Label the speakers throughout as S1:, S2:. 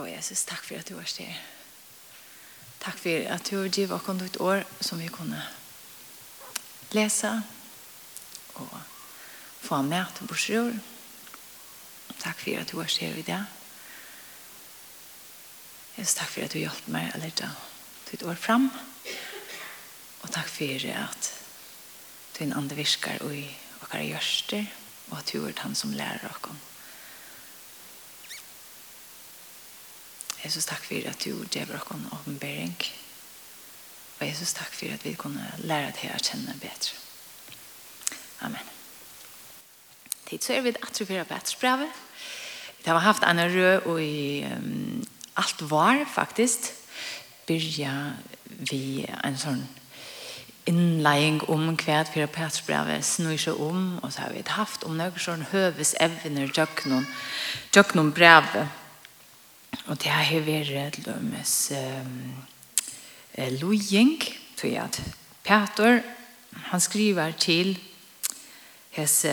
S1: Og Jesus, takk for at du var styr. Takk for at du har givet oss et år som vi kunne lese og få med til borsror. Takk for at du har styr i det. Jesus, takk for at du hjalp meg å lete ditt år fram. Og takk for at du er en andre virker og i våre gjørster og at du er han som lærer oss Jesus, takk for at du gjør oss en åpenbering. Og Jesus, takk for at vi kunne lære deg å kjenne bedre. Amen. Tid så er vi at vi får bedre Vi har haft en Rød og i um, alt var faktisk byrja vi en sånn innleiing om kvært for Petersbrevet snur seg om, og så har vi haft om noen sånn høves evner jøknon, jøknon brevet Og det har jeg vært til dømes lojeng, tror jeg at Peter, han skriver til hans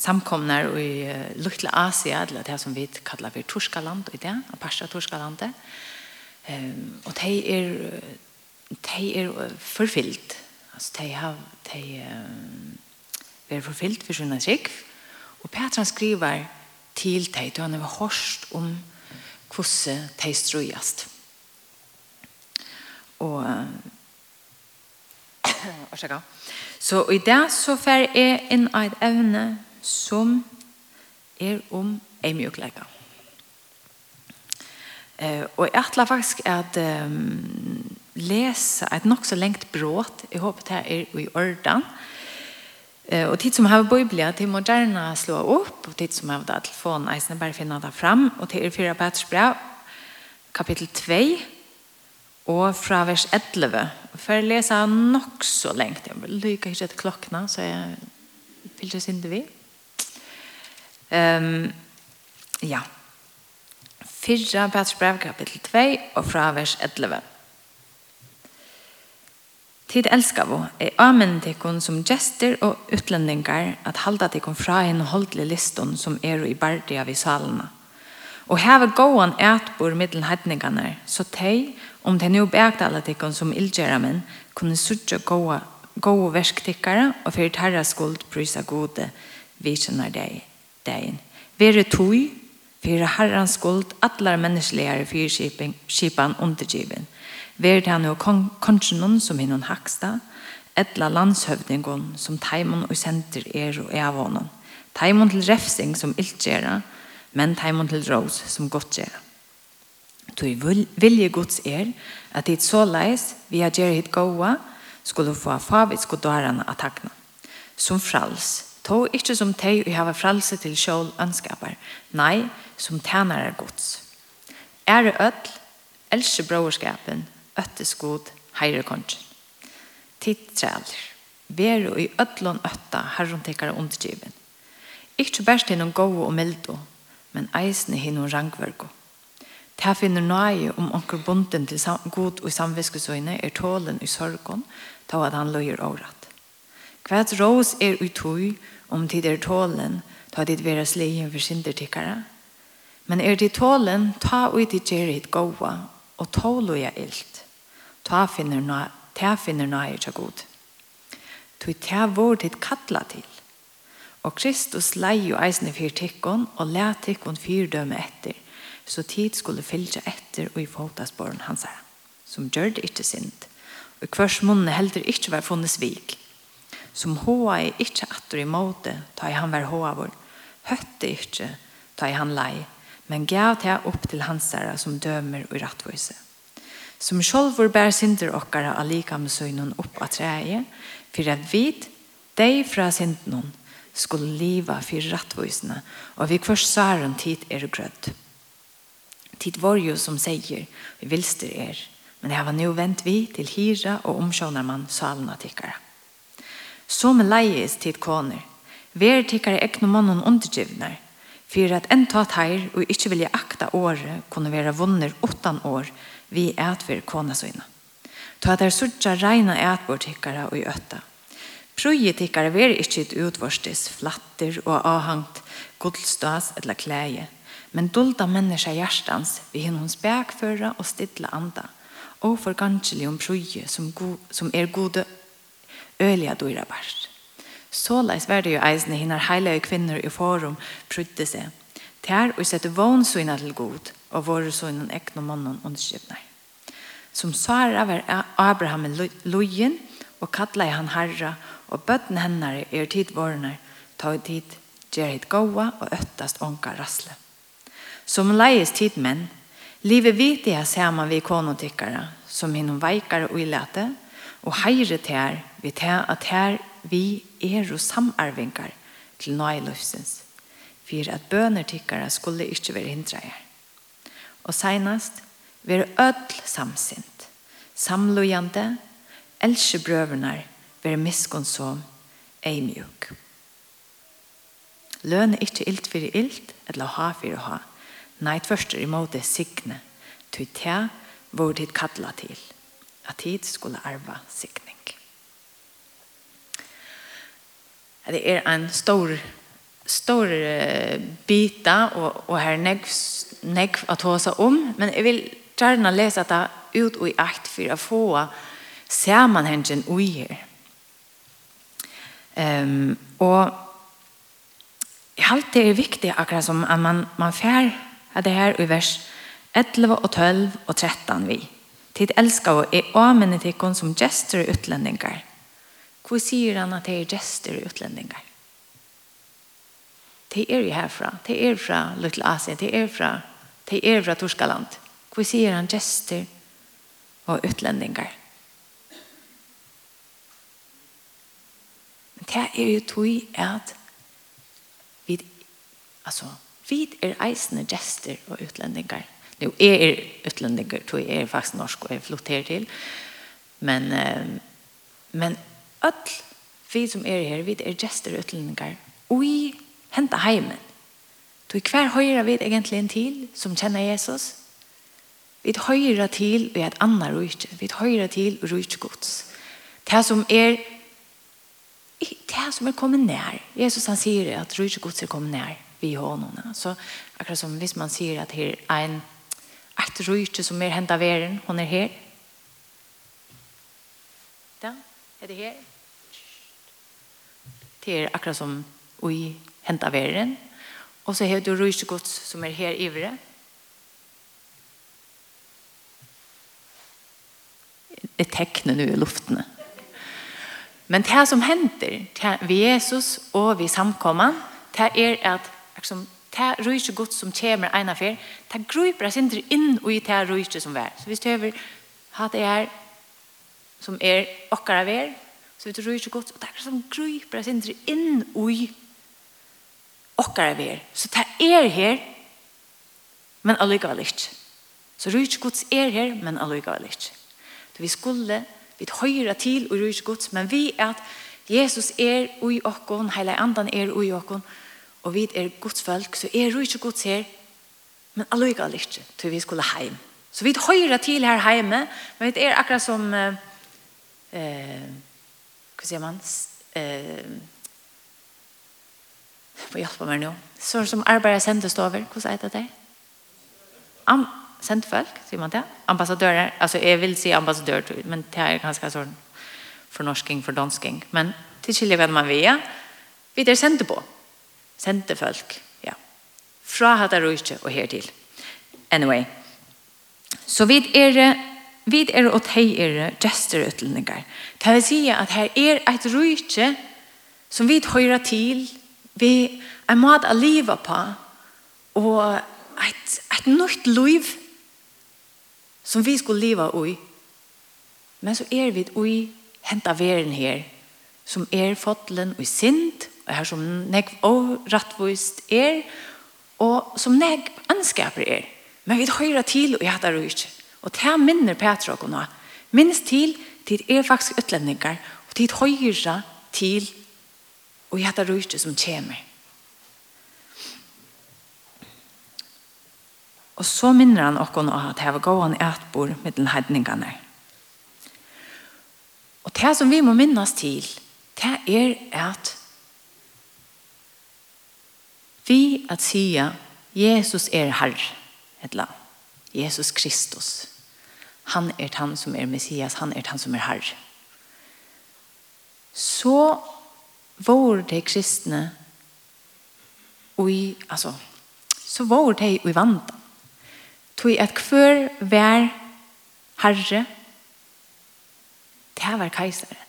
S1: samkomner i uh, Lutla Asia, eller det som vi kallar for Torskaland i det, Aparsa Torskalandet. Og de er, de er forfyllt. Altså, de har, de um, er forfyllt for sin trygg. Og Peter han skriver til de, da han har hørt om hvordan de strøyast. Og Orsaka. Så i det så fer jeg inn av et evne som er om en mjukleika. Eh, og jeg atler faktisk at um, lese et nok så lengt brått. Jeg håper det er i orden. Eh och tid som har biblia till moderna slå upp och tid som har där telefon eisen bara finna det fram och till fyra Petrusbrev kapitel 2 och fra vers 11. För läsa nog så länge. Jag lyckas inte att klockna så jag vill just inte vi. Ehm um, ja. Fyra Petrusbrev kapitel 2 och fra vers 11. Tid elskar vår er amen tekon som gester og utlendingar at halda tekon fra en holdlig liston som er i bardia vi salene. Og heve gåan ætbor middelen hedningarna, så tei, om tei nu begdala tekon som illgjeramen, kunne sutja gåa gode versktikkare og fyrir tarra skuld prysa gode vitsenar deg degin. Vere tui, fyrir herrans skuld, atlar menneskeligare fyrskipan undergiven, Vær det han og kongen som hinnon haksta, etla landshövdingon som taimon og senter er og er av honom. Taimon til refsing som iltgjera, men taimon til rås som gottgjera. Tui vilje gods er at hit så leis vi har gjerra hit goa skulle få favits godarana at takna. Som frals, to ikkje som tei og hava fralse til sjål ønskapar, nei, som tænare gods. Ære ødl, elsker broerskapen, øtteskod heirekongen. Tid træler. og i ødlån øtta herron tekare undergiven. Ikke bæst hinnom gode og mildo, men eisne hinnom rangvergo. Ta finner nøye om onker bunden til god og samviskesøyne er tålen i sorgon, ta at han løyer året. Kvært rås er utøy om tid er tålen, ta dit vera sleien for sindertikkare. Men er dit tålen, ta ui dit gjerit gåa, og tåloja ilt ta finner noe, ta finner noe er god. Tu ta vår tid kalla til. Og Kristus lei jo eisne fyr tikkon, og le tikkon fyr døme etter, så tid skulle fylja etter og i fotasporen hans her, som gjør det ikke sint. Og hvers munne heldur ikke var funnet svik, som hoa er ikke atter i måte, ta i han var hoa vår, høtte ikke, ta i han lei, men gav ta opp til hans herre som dømer og rattvise som sjálvor bær synder okkara av likamsöjnen upp av treie, for at vi, dig fra synden skulle liva for rattvisna og vi kvörs saren tid er grødd. Tid var jo som sier, vi vilster er men det var nu vent vi til hyra og omsjånar man salna tickare. Som leies tid koner ver tikkara ekno mannen undergivnar for at en tatt her og inte vilja akta året kunne være vunner åttan år vi ætver kona søgne. Ta at er suttja reina ætbord tikkara og i øtta. Prøye tikkara ver ikkje et flatter og avhangt godlstas eller klæje, men dulda menneska hjertans vi hinn hons bækføra og stidla anda, og for ganskelig om prøye som, go, som er gode ølige dyra bært. Såleis var det jo eisne hinnar heilige kvinner i forum prøyde seg. Tær og sette vån til god, og våre sønnen ekne mannen underskipner. Som Sara var Abraham i lojen, og kattla i han herra, og bøtten hennare er tid vårene, ta i tid, gjer hit gåa og øttast onka rasle. Som leies tid menn, livet vit jeg ser man vi konotikkere, som hinnom veikare og ilete, og heire til her, vi til at her vi er og samarvingar til nøye løsens, for at bønertikkere skulle ikke være hindre her og senast, vi er öll samsint, samlojande, else brøvernar, ver miskonsom, eimjuk. Løn er ikke ilt fyrir ilt, eller ha fyrir ha. Nei, tverster imot det signe, til te hvor tid kalla til, at tid skulle arva signing. Det er en stor stor bita och och här nägg nägg att hosa om men jag vill gärna läsa det ut og i akt for å få sammenhengen ui her. Ehm um, och jag har det är viktigt akkurat som at man man fär at det här i vers 11 och 12 och 13 vi. Tid älskar och er amen till kon som gester utlänningar. Hvor sier han att det är gester utlänningar? de er jo herfra, de er fra Little Asien, de er fra, de er fra Torskaland. Hvor sier han gester og utlendingar? Men det er jo tog at vi, altså, vi er eisende gester og utlendingar. Nu er er utlendingar, tog er faktisk norsk og er flotter til. Men, men öll vi som er her, vi er gester og utlendingar. Og henta heimen. Du hver høyre vi egentlig en til som kjenner Jesus. Vi høyre til i et annet rujtje. Vi høyre til rujtje gods. Det som er det som er kommet nær. Jesus han sier at rujtje gods er kommet nær vi hånden. Så akkurat som hvis man sier at her er en et rujtje som er hentet veren, hun er her. Da, er det her. Det er akkurat som ui henta veren. Og så har du rysegods som er her ivre. Det tekner nu i luftene. Men det som henter vi Jesus og vi samkommer, det er at liksom, det ryser godt som kommer ene fer, det gruper oss ikke inn i det ryser som er. Så hvis du har hatt det her som er okkara ver, så vet du ryser godt, og det er som gruper oss ikke inn i okkar av er. Så det er her, men allikevel ikke. Så rujt Guds er her, men allikevel ikke. Så vi skulle, vi høyre til og rujt Guds, men vi er at Jesus er ui okkon, heile andan er ui okkon, og vi er Guds folk, så er rujt Guds her, men allikevel ikke, så vi skulle heim. Så vi høyre til her heime, men det er akkurat som, eh, hva sier man, eh, Få hjelpe meg nå. Så som arbeider sendestover, hvordan sier det? Am sendfolk, sier man det? Ambassadører. Altså, jeg vil si ambassadør, men det er ganske sånn fornorsking, fordansking. Men til skilje hvem man vil, ja. Vi er sendt på. Sendte folk, ja. Fra hatt er ikke, og her til. Anyway. Så vi er vi er og tei er gester utlendingar. Det vil si at her er et rujtje som vi høyrer til, vi er mat å leve på, og et, et nytt liv som vi skulle leve i. Men så er vi i henta veren her, som er fotlen og sint, og her som nek og rattvist er, og som nek anskaper er. Men vi høyre til og hjertar og ikke. Og det minner Petra og nå. Minnes til, til er faktisk utlendingar, og til høyre til og i hatt sum som kommer. Og så minner han okkon av at heva gåan ætbor mittlen heidningane. Og det som vi må minnas til, det er at vi at sia Jesus er herr, etla. Jesus Kristus. Han er han som er Messias, han er han som er herr. Så var de kristne og i, altså, så var de i vant. Tog at hver vær herre, det var keiseren.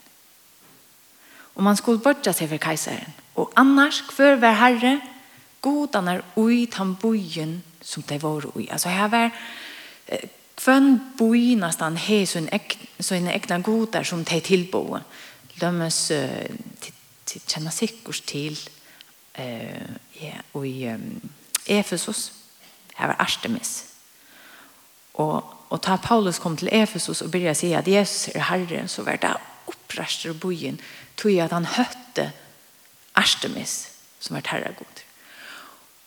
S1: Og man skulle bortja seg for keiseren. Og annars, hver vær herre, er ui tambujen som de var ui. Altså her var kvann boi nastan he sin egna, godar som de tillbo. Dömes känna sikkert til eh ja och i um, Efesos här var Artemis. Och och ta Paulus kom till Efesos och å säga at Jesus är Herren så var det upprörster bojen tog at han hötte Artemis som var herragod.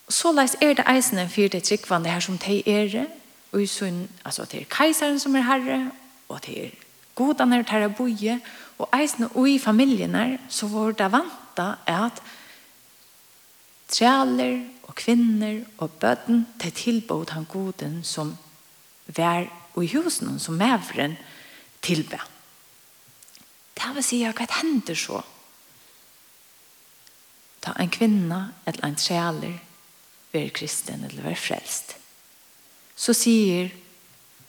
S1: Så leis är det eisene för det tryckvande här som te er och i sån alltså till kejsaren som är herre och till godan är herre boje Og eisen og i familien her, så var det vanta at trealer og kvinner og bøten til tilbod han goden som vær og i husen som mævren tilbe. Det vil si hva hender så? Ta en kvinna eller en trealer vær kristen eller vær frelst. Så sier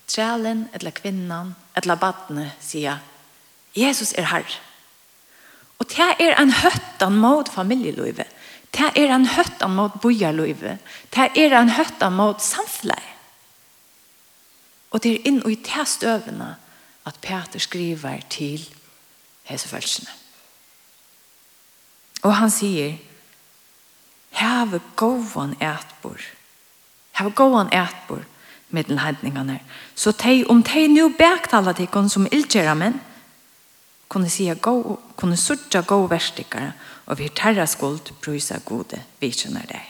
S1: trealen eller kvinnan eller badne sier Jesus er herr. Og det er en høttan mot familieløyve. Det er en høttan mot bojarløyve. Det er en høttan mot samfunnet. Og det er inn og i det støvene at Peter skriver til hesefølsene. Og han sier, Have gåvan ætbor. Have gåvan ætbor mittelen hendningene. Så teg, om teg nu bæktala tikkun som ildgjera menn, kunne sige gå, kunne sørge gå verstikere, og vi terra skuld brusa gode vikjønner deg.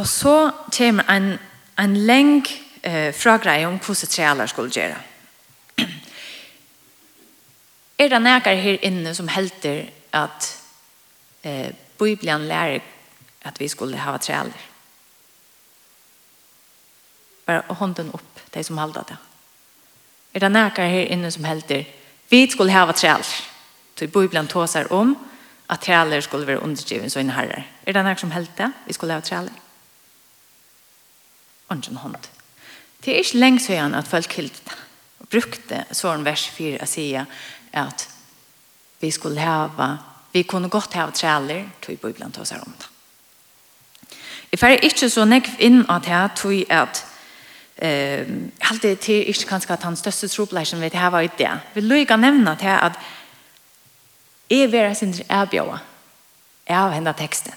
S1: Og så kommer en, en leng eh, fra greie om hvordan trealer skulle gjøre. er det nækker her inne som helter at eh, Bibelen lærer at vi skulle ha trealer? Bare hånden opp, de som halda det er det näkar här inne som helter. Vi skulle hava träl. Så i Bibeln tåsar om att träler skulle vara undergiven så inne herrar. Er det näkar som helter? Vi skulle hava träl. en hånd. Det är inte längs höjan att folk hilt brukte sån vers 4 att säga att vi skulle hava vi kunne gott hava træler til Bibelen Bibeln tåsar om det. Jeg fer ikke så nekv inn at her tog at eh allt det är inte kanske att han största troplägen vet här var det. Vi lukar nämna till att är vera sin erbjöa av hända texten.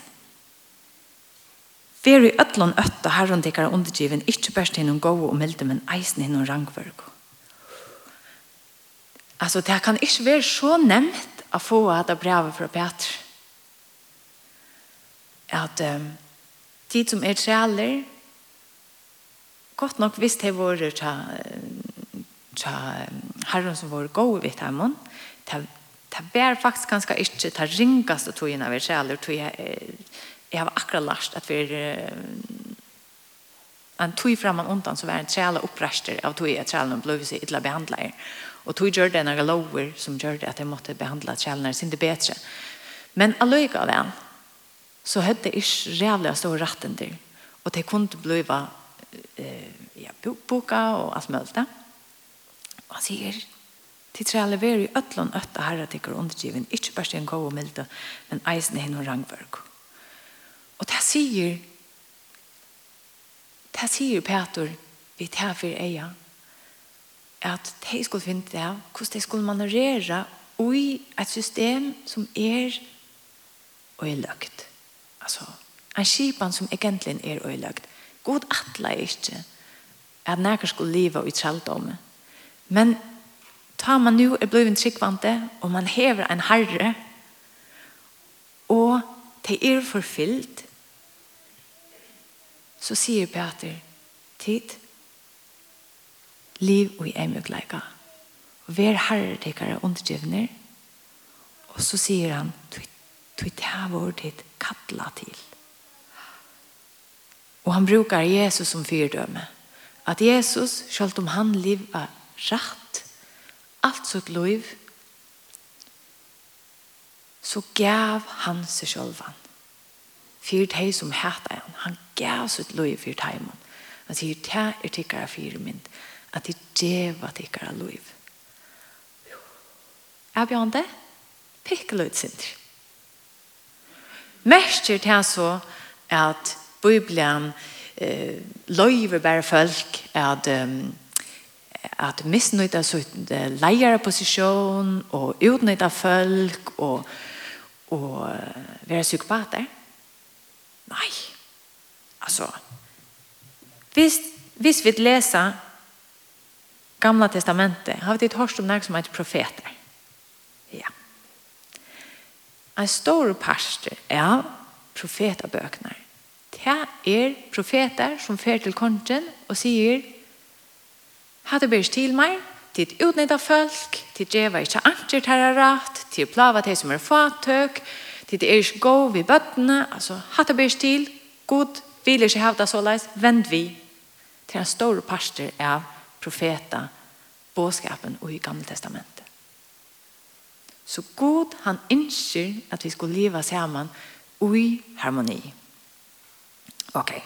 S1: Veri ötlon ötta herron tekar undergiven ikkje best hinnom gode og milde, men eisen hinnom rangvørg. Altså, det kan ikkje være så nevnt å få at det brevet fra Petr. At um, tid som er trealer, Godt nok visst det var tja, tja herren som var god vidt hjemmen. Det var faktisk ganske ikke det ringeste togene av ser, eller tog jeg, jeg har akkurat lært at vi en tog frem og undan så var en træla opprester av tog at trælen ble så ytterligere behandlet. Og tog gjør det noen lover som gjør det at jeg måtte behandle trælene sin det bedre. Men alløyga av en så hadde jeg ikke rævlig stor retten til. Og det kunne blive boka og alt mulig. Og han sier, de tre alle veri øtlån øtta herre tikkere undergiven, ikke bare en god og milde, men eisen henne og rangverk. Og det sier, det sier Peter, vi tar for eia, at de skulle finne det, hvordan de skulle manøvrere i et system som er og er løgt. Altså, en skipan som egentlig er og er løgt. God atle er ikke at nærkar skulle leve i trældomme. Men ta man nu er blevet tryggvante, og man hever en herre, og det er forfyllt, så sier Peter, tid, liv og i emjøkleika. Og vær herre tekkare undergivner, og så sier han, du tar vår tid kattla til. Og han brukar Jesus som fyrdømme at Jesus, selv om han lever rett, alt sitt liv, så gav han seg selv han. Fyrt hei som hette han. Han gav sitt liv fyrt hei man. Han sier, det er tikkere fyrt min, at det djeva tikkere liv. Er bjørn det? Pikkelig utsinter. Mestjer til så at Bibelen er eh löjver bara folk att um, att missnöjda så lejare position och utnyttja folk och och vara psykopater. Nej. Alltså visst visst vi läsa Gamla testamentet har vi ett hörst om något som heter profeter. Ja. En stor pastor är profetaböknar Her er profeter som fer til kongen og sier Hatt det bærs til meg, tid utnytta folk, til djeva ikke anker terrorat, tid plava til som er fatøk, tid er ikke gå vi bøttene, altså hatt det bærs til, god vil ikkje hevda så leis, vend vi til en stor pastor av profeta, båskapen og i gamle testamentet. Så god han innskjer at vi skulle leva saman i harmoni. Ok.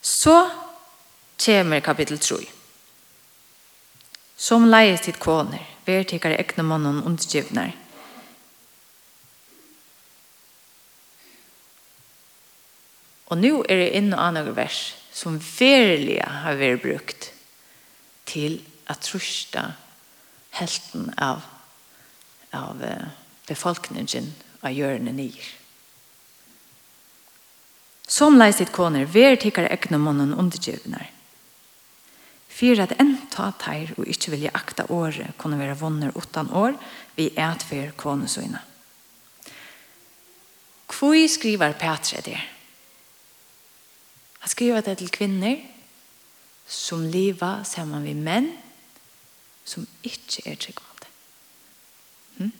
S1: Så kommer kapitel 3. Som leies til kåner, ver tikkare ekne mannen undergivner. Og nå er det inn og annen vers som verilig har vært brukt til at trusta helten av, av befolkningen av hjørnet nyer. Som leistit koner, ver tikkar egne månen undergivnar. Fyra at en ta teir og ikkje vilja akta året kunne være vunner utan år vi et fyr konesøyna. Kvoi skriver Petre der? Han skriver det til kvinner som liva saman vi menn som ikkje er tryggvande. Hm?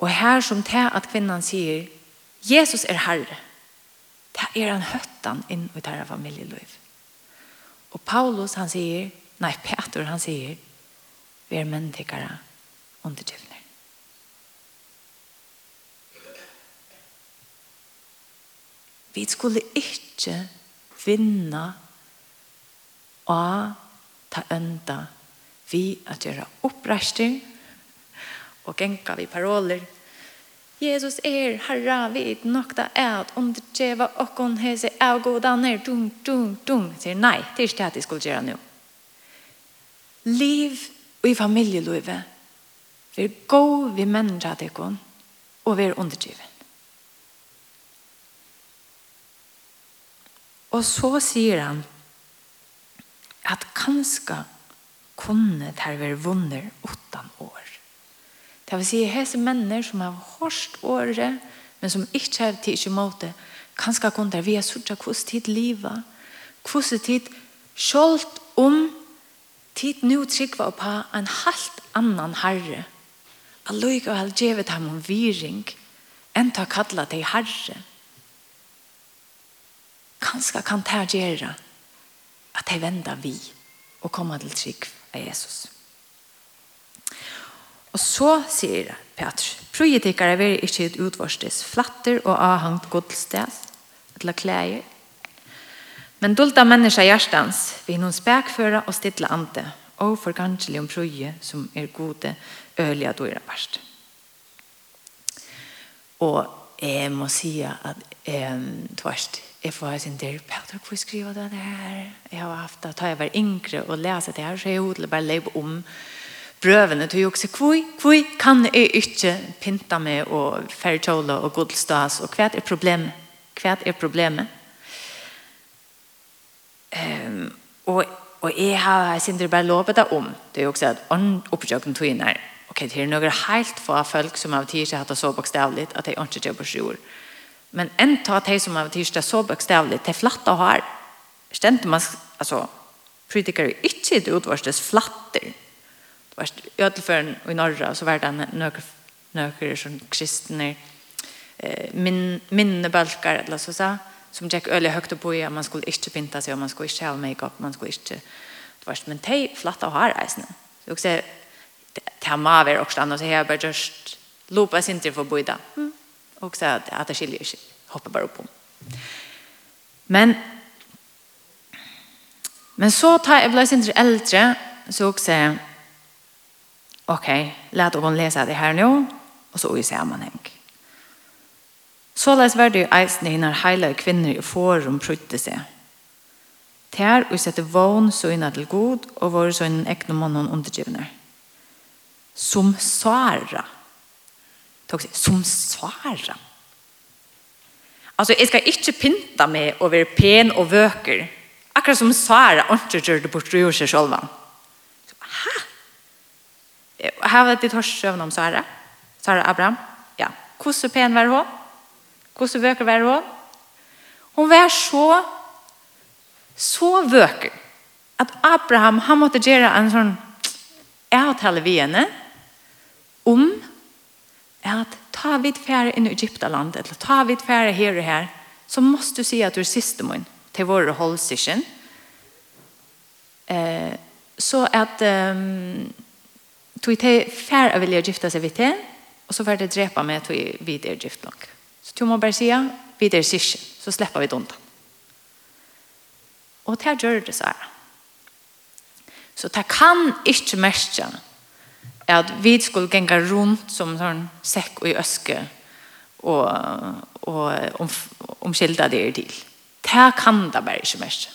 S1: Og her som til at kvinnan sier Jesus er herre. Det er han høttan inn i dette familieliv. Og Paulus han sier, nei Peter han sier, vi er menneskere undergivner. Vi skulle ikke vinna av ta enda vi at gjøre oppreisning og genka vi paroler Jesus er herra vid nokta ät om det geva och hon hese avgoda ner dum dum dum. Sier nei, det är inte att jeg skulle gjøre nå. liv och i familielivet, vi er gå vi människa det kon och vi er undergiven Og så sier han at kanska kunne det være vunner åttan år. Det vil si, hese menner som har hårst året, men som ikke har tid til måte, kan skal kunne vi har suttet hvordan tid livet, hvordan tid selv om tid nå trykker opp på en helt annan herre. Alløyke og halvdjevet ham om viring, enn ta kalla deg herre. Kanskje kan det gjøre at de vender vi og kommer til trygg av Jesus. Og så sier Petr, er veldig ikke et utvarstes flatter og avhangt godstens, eller klæger. Men dulta mennesker hjertens, vil noen spekføre og stille ante, og forganselig om prøye som er gode, ølige og dårlige parst. Og jeg må si at um, tvarst, jeg får ha sin der, Petr, hvor skriver du det her? Jeg har haft det, da jeg var yngre og lese det her, så jeg har bare levd om det brøvene til å si hvor kan jeg ikke pynta meg og færkjåle og godelstas og hva er problemet? Hva er problemet? Um, og, og jeg har sindri bare lovet det om det er jo også at oppgjøkken tog inn her ok, det er noen helt få folk som av tid ikke hatt det så bokstavlig at de ikke gjør på sjord men en ta de som av tid ikke så bokstavlig de flatte har stendte man altså predikere ikke det utvarstes flatter vart ödelförn i norra så var det några några som kristna eh min minnebalkar eller så så som gick öle högt upp i man skulle inte pinta sig man skulle inte ha makeup man skulle inte det var men tej flatta och här isen så också tema var också annars här bara just lopa sig inte för boida och så att att det skiljer sig hoppa bara upp men men så tar jag blir inte äldre så också okej, okay, lät oss lese det her nå, og så i sammenheng. Så les var det eisen når heila kvinner i forum prutte seg. Tær og sette vogn så inn til god og var så innen ekne mannen undergivende. Som svara. Som svara. Altså, jeg skal ikke pynta meg over pen og vøker. Akkurat som svara, ikke gjør det bort til gjør seg selv. Her var det ditt søvn om Sara. Sara Abraham. Ja. Hvordan pen var hun? Hvordan vøker var hun? Hun var så, så vøker at Abraham, han måtte gjøre en sånn avtale vi henne om at ta vidt færre inn i Egyptaland, eller ta vidt færre her og her, så måste du si at du er siste mån til våre holdsikken. Eh, så at... Um, tog til fær av vilja gifta seg vidt til, och så får det drepa med att vi er gift nok. Så tog man bare säga vi er syskon så släpper vi det undan. Och det gjør det så här. Så det kan ikke märka at vi skulle gänga rundt som en säck och i öske och, och om, omskilde det til. Det kan det bare ikke märka.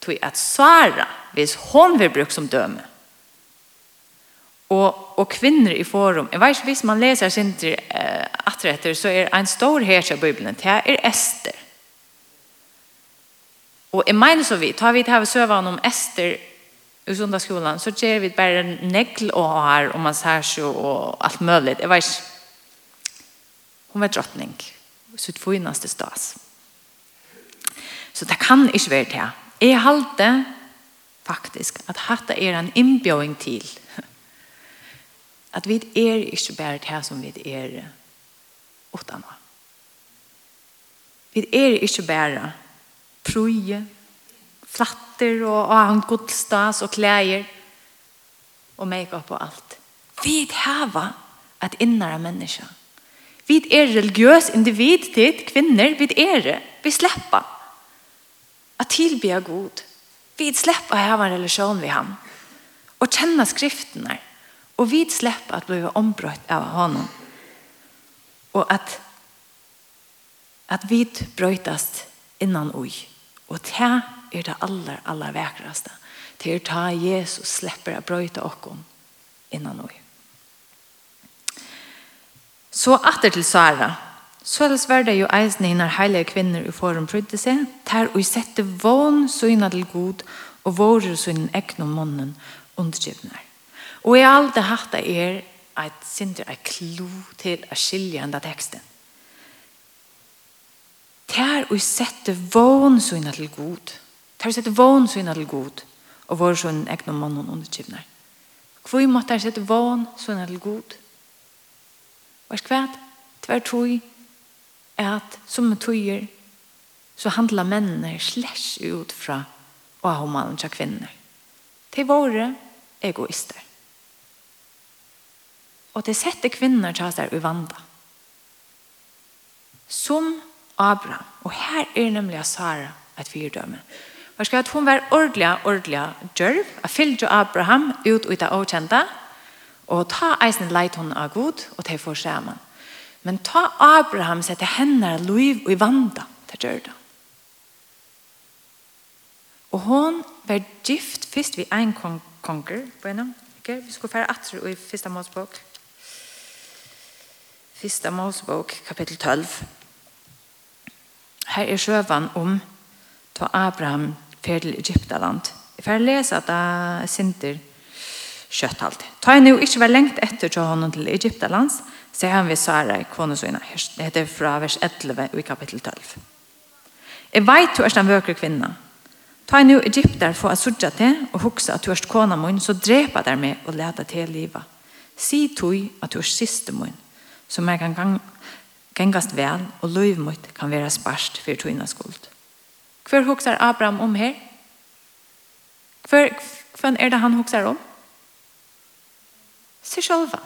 S1: Tog att svara hvis hon vil bruke som dömer og, og kvinner i forum. Jeg vet ikke, hvis man leser Sinter eh, atretter, så er en stor hers av Bibelen. Det er Ester. Og jeg mener så vidt, har vi det her søvann om Ester i sundagsskolan, så gjør vi bare negl og har, og massasje og alt mulig. Jeg vet ikke, hun var drottning. Så det stas. Så det kan ikke være det. Jeg halte faktisk at hatt er en innbjøring til At vi er ikke bare det som vi er uten av. Vi er ikke bare prøye, flatter og og han godstas og klæger og make-up og alt. Vi hava at innere menneske. Vi er religiøs individ til kvinner. Vi er det. Vi slipper at tilbe god. Vi slipper å ha en relasjon med ham. Og kjenne skriftene. Og vi slipper at bli ombrøtt av honom. Og at, at vi brøytast innan ui. Og det er det aller, aller vekraste. Det er ta Jesus slipper å brøyta okkom innan ui. Så atter til Sara. Såles var det jo eisen når heilige kvinner i forum prydde seg, ter og sette vån søgna til god og våre syna egnom munnen undergivner. Og i alt det hatt er at synder er klo til å skilje enda teksten. Tær og sette vånsynet til god. Tær og sette vånsynet til god. Og vår sånn egnom mann og underkivner. Hvor måtte jeg sette vånsynet til god? Hva er skvært, tvær tog, at som tøyer, så handler mennene slett ut fra og har man kvinner. Til våre egoister og det sette kvinner til seg vanda. Som Abraham. Og her er nemlig Sara et fyrdømme. Hva skal at hun være ordelig, ordelig djørv, at fyllte Abraham ut ut av åkjenta, og ta eisen leit hun av god, og det får sammen. Men ta Abraham sette henne liv og vanda til djørda. Og hon var gift først vi en konger, på en gang. Vi skulle fære atter i første målspåk. Fyrsta Mosebok, kapittel 12. Her er sjøvan om ta Abraham fer til Egyptaland. Jeg får lese at det sinter kjøtt alt. Ta en jo ikke var lengt etter til honom til Egyptaland, sier han vi Sara i konesøyna. Det heter fra vers 11 i kapittel 12. Jeg vet du er den vøkere kvinna. Ta en jo Egyptar for å sørge til og huske at du er kona mun, så drepa der med og leta til livet. Si tog at du er siste min så man kan gang, gengast vel, og løyv mot kan være sparst for tøyna skuld. Hver hoksar Abraham om her? Hver, hvem er det han hoksar om? Se sjølva.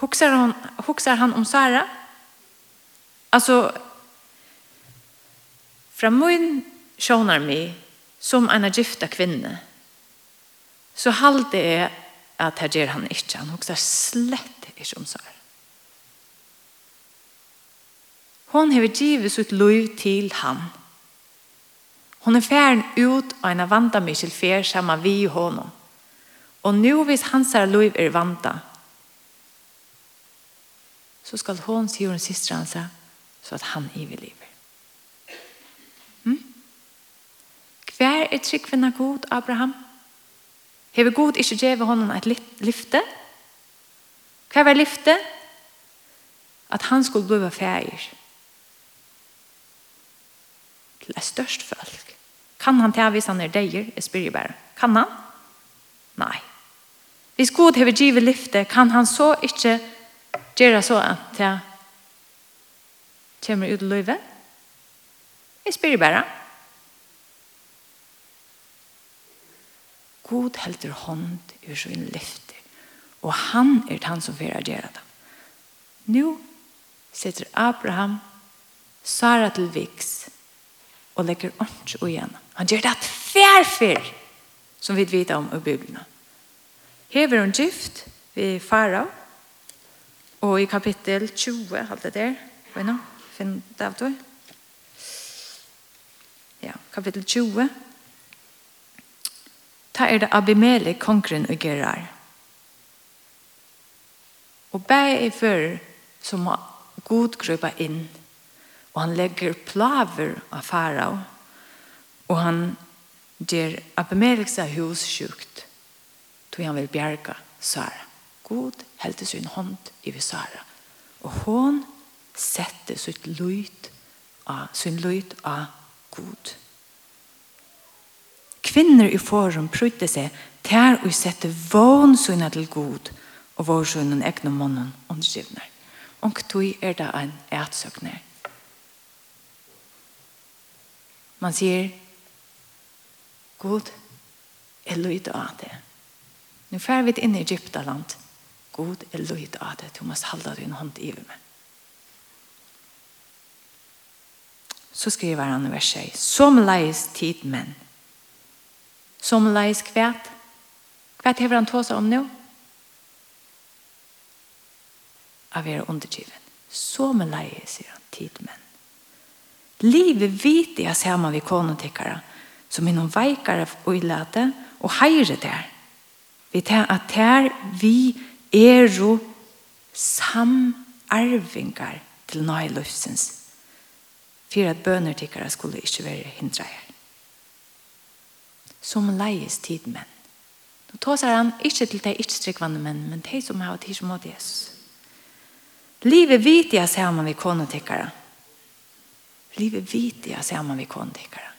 S1: Hoksar han, hoksar han om Sara? Altså, fra min sjånar mig som en gifta kvinne, så halde jeg at her gjør han ikke. Han hoksar slett ikke om Sara. Hon hever givet sitt liv til han. Hon er færen ut av en vanta Michel Fer sammen vi i honom. Og nu hvis hans her liv er vanta, så skal hon si hon systra hans så at han evig lever. Mm? Hver er tryggvinna god, Abraham? Hever god ikke djeve honom et lyfte? Hver var lyfte? At han skulle blive færer til et størst folk. Kan han ta hvis han er deier? Jeg spyr bare. Kan han? Nei. Hvis Gud har givet lyfte, kan han så ikke gjøre så at jeg kommer ut i livet? Jeg spyr bare. God helter hånd ur sin lyfte, og han er han som får gjøre det. Nå sitter Abraham Sara til Viks og legger ånds og igjen. Han gjør det færfyr som vi vet om i Bibelen. Hever hun gift ved Farao og i kapittel 20, alt det der, vet du, finn det av du. Ja, kapittel 20. Ta er det Abimele, kongren og Gerar. Og bæg er før som har godgruppa inn og han legger plaver av farao, og han gjør abemeriksa hus sjukt, tog han vil bjerga Sara. God heldte sin hånd i vi Sara, og hon sette sitt lyd av, sin lyd av God. Kvinner i forum prøyde seg til å sette vån sønne til God, og vår sønnen egnom månen underskrivner. Og tog er det en etsøkner. Man sier, God, jeg lyder av det. Nå fer vi inn i Egyptaland. God, jeg lyder av det. Du må halda din hånd i meg. Så skriver han i vers 6. Som leis tid menn. Som leis kvæt. Kvæt hever han tåsa om nå? Av er undergiven. Som leis, sier han, tid menn. Livet vet jeg sammen vid konotikkere, som er noen veikere og ilete, og heire der. Vi tar at der vi er jo samarvingar til nøye løsens for at bønertikkere skulle ikke være hindre her. Som leies tid menn. Nå tar er han ikke til de ikke strikkvande menn, men de som har tid som måtte Jesus. Livet vet jeg sammen med konetikkere. Livet vidiga man vi kondikar.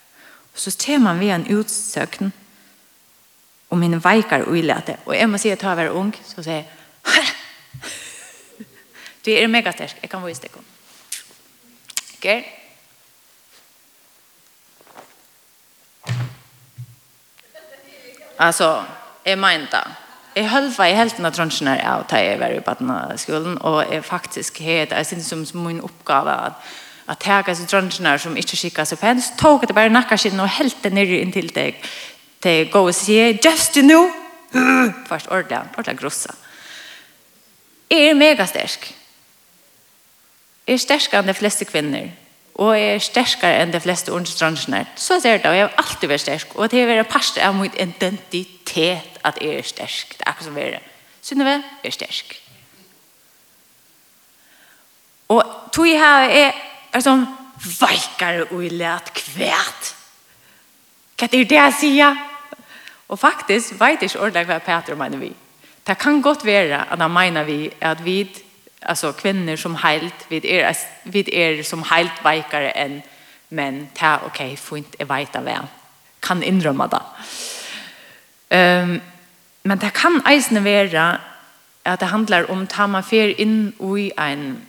S1: Og så ser man vi en utsøkn og min veikar uilete. Og jeg må si at jeg var ung, så sier jeg, du er megastersk, jeg kan vise deg om. Ok? Altså, jeg mener da, Jeg halva i helten av tronsjen her av da jeg var i baden av skolen, og jeg faktisk het, jeg synes som min oppgave at at tega seg drønnsene som ikke skikker seg pen, så tog det bare nakker sin og helte nyrre inn til deg til gå og si, just you know, først ordentlig, ordentlig grossa. Jeg er megastersk. Jeg er sterskere enn de fleste kvinner, og jeg er sterskere enn de fleste ordensdransjene. Så ser det, og jeg har alltid vært sterk, og det er vært parst av min identitet at jeg er sterk. Det er akkurat som vi er. Synnøve, jeg er sterk. Og tog jeg her er er som veikar og i let kvært. Hva er det jeg sier? Og faktisk vet ikke ordentlig hva Peter mener vi. Det kan godt være at han mener vi at vi, altså kvinner som heilt, vi er, vi er som heilt veikere enn men ta ok, fint, jeg vet av hvem Kan innrømme det. Um, men det kan eisne være at det handlar om ta man fer inn i en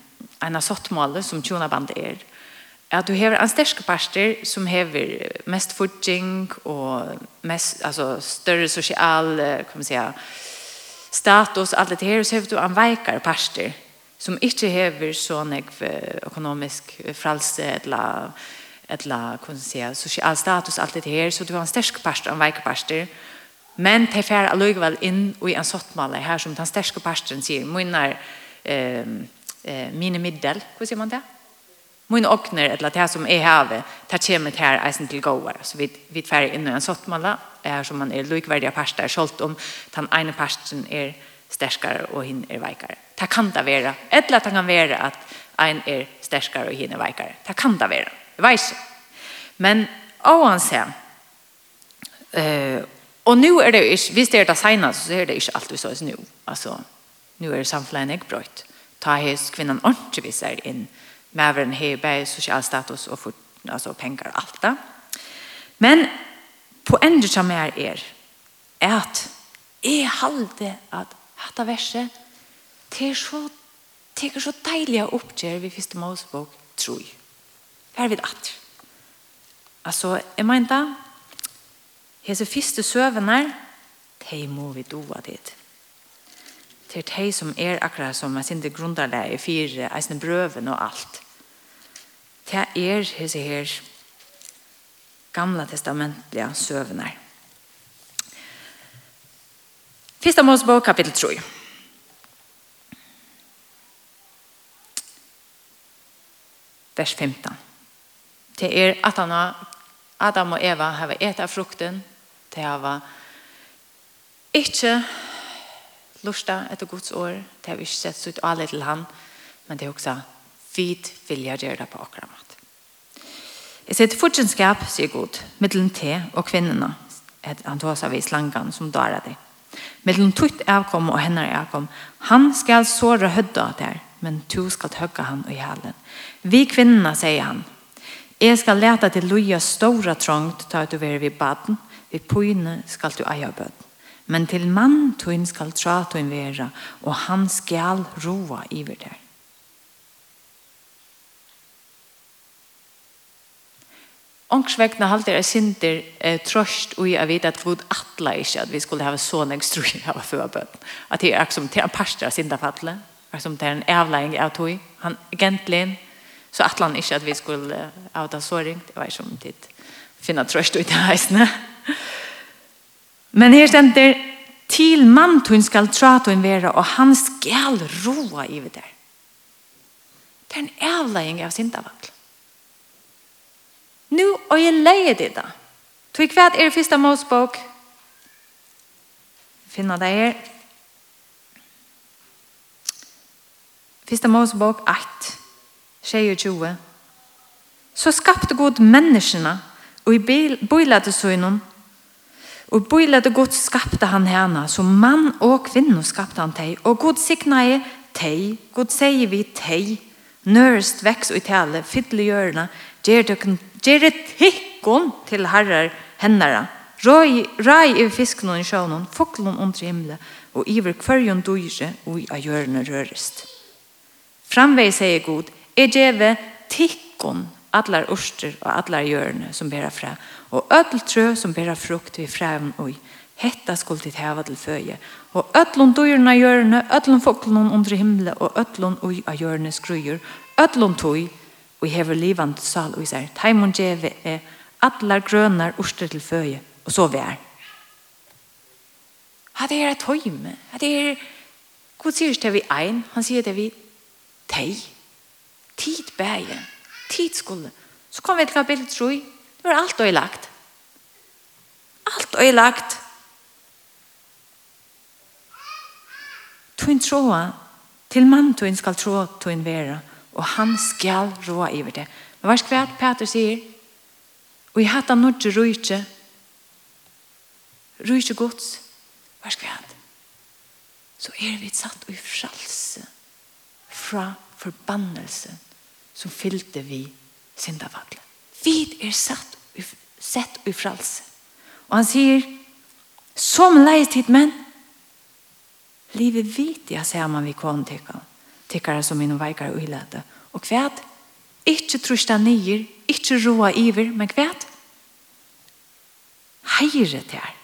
S1: en sottmåle som tjonabandet er, at du har en sterske parster som har mest fortjeng og mest, altså, større sosial kan man säga, status, alt det her, så har du en veikere parster som ikke hever sånn økonomisk fralse eller eller kan man säga social status alt det her, så du har en stark past en veikere parster, men det fer allugväl in i en sortmalle här som den sterske pasten sier, munnar ehm eh, mine middel, hva sier man det? Mine åkner, eller det som er havet, det kommer til her eisen til gåere. Så vi, vi tverre inn i en sottmala, er som man er likverdige parster, skjolt om den ene parsten er sterskere og hin er veikere. Det kan det være. Eller det kan være at en er sterskere og hin er veikere. Det kan det være. Jeg vet ikke. Men oansett, eh, og nu er det jo ikke, hvis det er det senere, så er det ikke alt vi så nu. Altså, nu er samfunnet ikke brøyt ta hes kvinnan ordentlig viser inn. Mæveren har bare sosial status og for, altså, penger og alt det. Men på poenget som er er at jeg halde at dette verset til så teker så deilig å oppgjøre vi første Mosebok tror jeg. Her vid at. Altså, jeg mener da, hese første søvene, de må vi doa dit til de som er akkurat som er synes grunnlag i fire, jeg brøven og alt. Det er disse her gamla testamentliga søvnar. Fyrsta Mosebok kapitel 3. Vers 15. Det er at han Adam og Eva har etter frukten, det har ikke lusta etter Guds år. Det har vi ikke sett så ut alle til han. Men det er også vid vilja gjøre det på akkurat mat. Jeg sier til fortjenskap, sier Gud, middelen te og kvinnerne, et han tås av i slangan som dører det. Middelen tutt avkom og henne avkom. Han skal såre hødda der, men to skal tøkke han i halen. Vi kvinnerne, sier han, Jeg skal lete til loja stora trångt, ta ut over vi baden, vi pojne skal du eia bøden. Men til mann tøyn skal tra tøyn vera, og han skal roa iver der. Ångsvekna halter er sinter eh, trøst og jeg vet at god atla ikke at vi skulle ha ekstrui av strøy av føbøn. At det er som til en parster av sinterfattlet, er som til en avlegging av tøy. Han egentlig, så atla han ikke at vi skulle ha det så ringt. Det var som om tid finna trøst ut i heisene. Men her stender til mann tun skal tratun vera og han skal roa i det. Det er en avlegging av sintavakl. Nu og jeg leier det da. Tog hva er første målsbok? Finna det her. Første målsbok 8, 22. Så skapte god menneskene og i bilatesøgnen Og bøylet og Gud skapte han henne, så mann og kvinne skapte han teg. Og god sikna i teg, god sier vi teg, Nørest veks og tale, fytle hjørne, gjør det tikkon til herrer hennere. Røy, i fisken og i sjøen, foklen under himmelen, og iver kvørjon døyre og i av hjørne rørest. Framvei sier god, er djeve tikkon, allar orster og allar hjørne som bærer fra, og öll trø som bæra frukt vi fræven oi. Hetta skuld dit heva til føje. Og öllun dyrna hjørne, öllun foklun under himle, og öllun oi av hjørne skrujur, öllun tui, og hever livand sal og især. Taimon djeve er atlar grønar urster til føje, og så vær. Ha det er et høyme, ha det er, Gud sier det vi ein, han sier det vi tei, tid bæje, tid skulle. Så kom vi til kapittel 3, Det var alt øylagt. Alt øylagt. Tuin troa, til mann tuin skal troa tuin vera, og han skal roa iver det. Men hva skvært Peter sier? Og i hatt han nordje rujtje, rujtje gods, hva skvært? Så er vi satt i fralse fra forbannelsen som fylte vi syndafallet. Vi er satt, sett i fralse. Og han sier, som leis tid, men livet vet jeg sier man vi kom tykkene. Tykkere som min veikere og illete. Og kvæt, ikke trusta nyer, ikke roa iver, men kvæt, heire til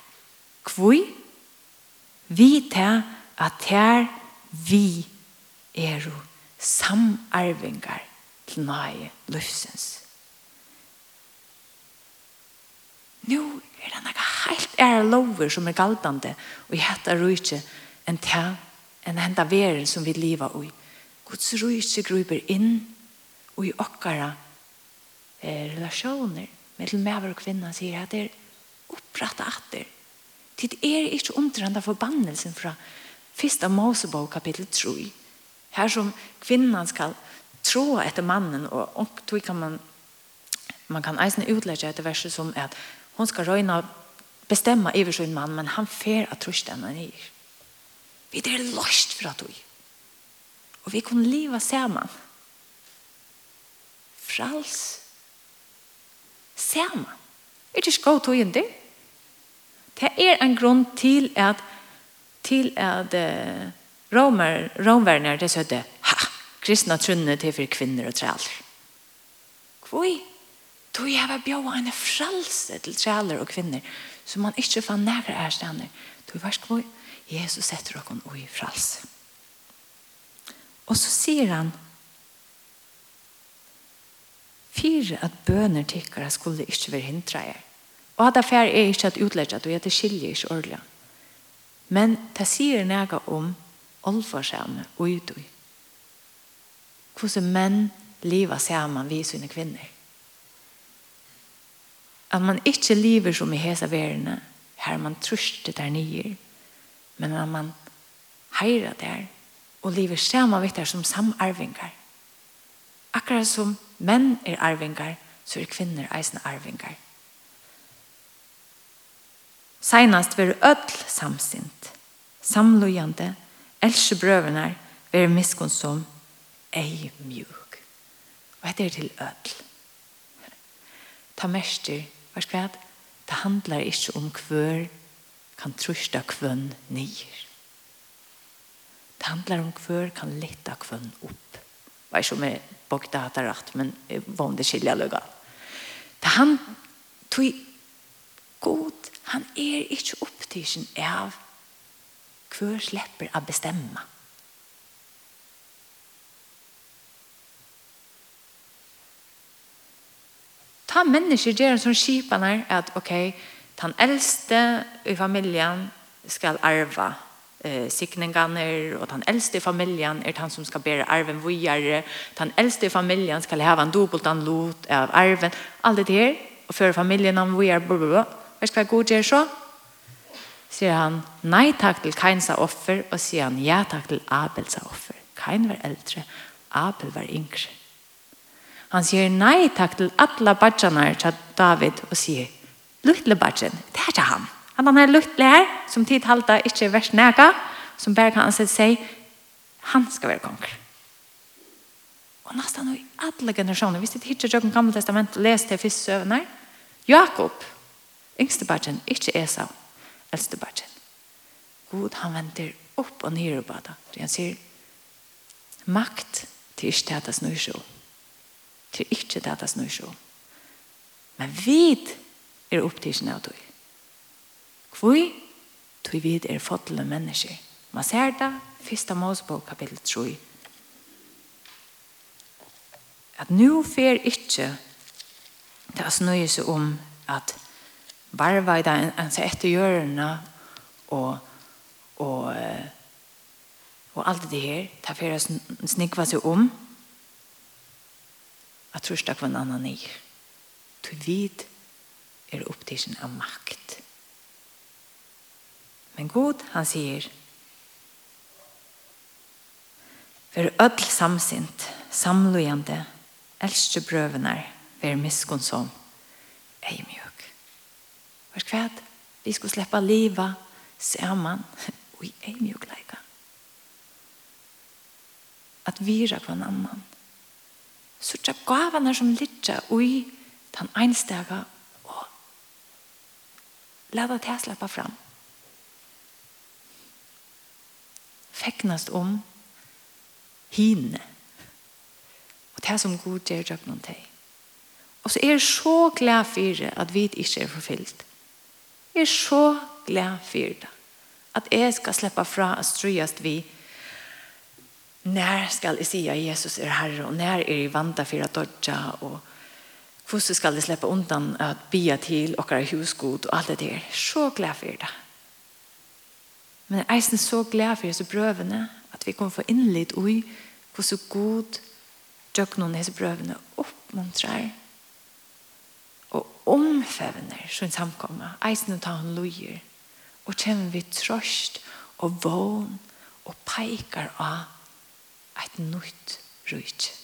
S1: Kvoi, vi til at her vi er samarvingar til nøye løsens. Nå er det noe helt ære lover som er galtande og jeg heter rujtje en ta en henta veren som vi liva ui. Guds rujtje gruber inn og i okkara eh, relasjoner med til og kvinna sier at det er oppretta atter. Det er ikke omtrenda forbannelsen fra Fyrsta Mosebok kapittel 3. Her som kvinnan skal tro etter mannen og, og tog kan man man kan eisne utlegge etter verset som at Hon ska röjna bestämma över sin man men han fer att trösta henne ner. Vi det är lost för att du. Och vi kan leva samman. Frals. Samman. Är det skott och inte? Det är en grund till att till att uh, romer romvärnar det södde ha kristna trunne til för kvinnor och träl. Kvoi Då jag var bjöd en frälse till trälar och kvinnor som man inte fann nära är stänner. Då var skoj Jesus sätter och i frälse. Och så säger han Fyra at böner tycker skulle ikke være hindret er. Og at affær er ikke at utlegget, og det skiljer ikke ordentlig. Men det sier nægge om olfarsame og utøy. Hvordan menn lever sammen vi sine kvinner at man ikke lever som i hese verene, her man truster der nye, men at man heirer der, og lever sammen vidt der som samarvingar. Akkurat som menn er arvingar, så er kvinner eisen arvingar. Seinast ver öll samsint, samlojande, else brøvenar, veru miskunnsom, ei mjuk. Og dette er til öll. Ta mester Vars kvad, det handlar ikkje om kvør kan trusta kvønn nyer. Det handlar om kvør kan letta kvønn opp. Vær som er bokta hatt rett, men vanlig skilja løgga. Det han tog god, han er ikke opptidsen av hver slipper å bestemma. ta mennesker gjør en sånn skipan her, at ok, den eldste i familien skal arva eh, sikningene og den eldste i familien er han som skal bære arven vidare. Den eldste i familien skal ha en dobbelt lot av arven. alle det her og føre familien om vi är blablabla. Vad ska god göra så? sier han nei takk til Kainsa offer og sier han ja takk til Abels offer. Kain var eldre Abel var yngre. Han sier nei takk til alle badjene til David og sier Luttle badjen, det er ikke han. Han er luttle her, som tid halte ikke er verst nega, som bare kan ansett seg, han skal være konger. Og nesten i alle generasjoner, hvis det ikke er gamle testament, les til første søvn her, Jakob, yngste badgjen, ikke Esau, eldste badgjen. God, han venter opp og nere på det. Han sier, makt til ikke det at det snur seg opp Det er ikke det det snur seg. Men vi er opptidsen av det. Hvor? Tog vi er fotele mennesker. Man ser det, første Mosebok, kapittel 3. At nå fer ikke det er snøye seg om at varva i den ens etter hjørna og og og alt det her, det fer å snikva seg om at trusta kvann annan i. Tu vid er opptisen av makt. Men god, han sier, Ver öll samsint, samlujande, elstje brøvenar, ver miskunnsom, ei mjøk. Hver kvæd, vi skulle sleppa liva, saman, og i ei mjøk leika. At vira på en annan så er gavene som ligger i den enstega og la det til å slippe fram. Feknast om hine og det som god gjør det noen til. Og så er jeg så glad for det at vi ikke er forfyllt. Jeg er så glad for det at jeg skal slippe fra å strøyast vi När ska jag säga Jesus är Herre och när är det vanta för att dodja och hur ska det släppa undan att bia till och vara husgod och allt det där. Så glad för det. Men jag är så glad för så brövene att vi kommer få inlid i hur så god djöknon dessa brövene uppmuntrar og omfevner sin samkomma. Eisen tar han lojer og kommer vi trøst og vån og peikar av et nytt rydde.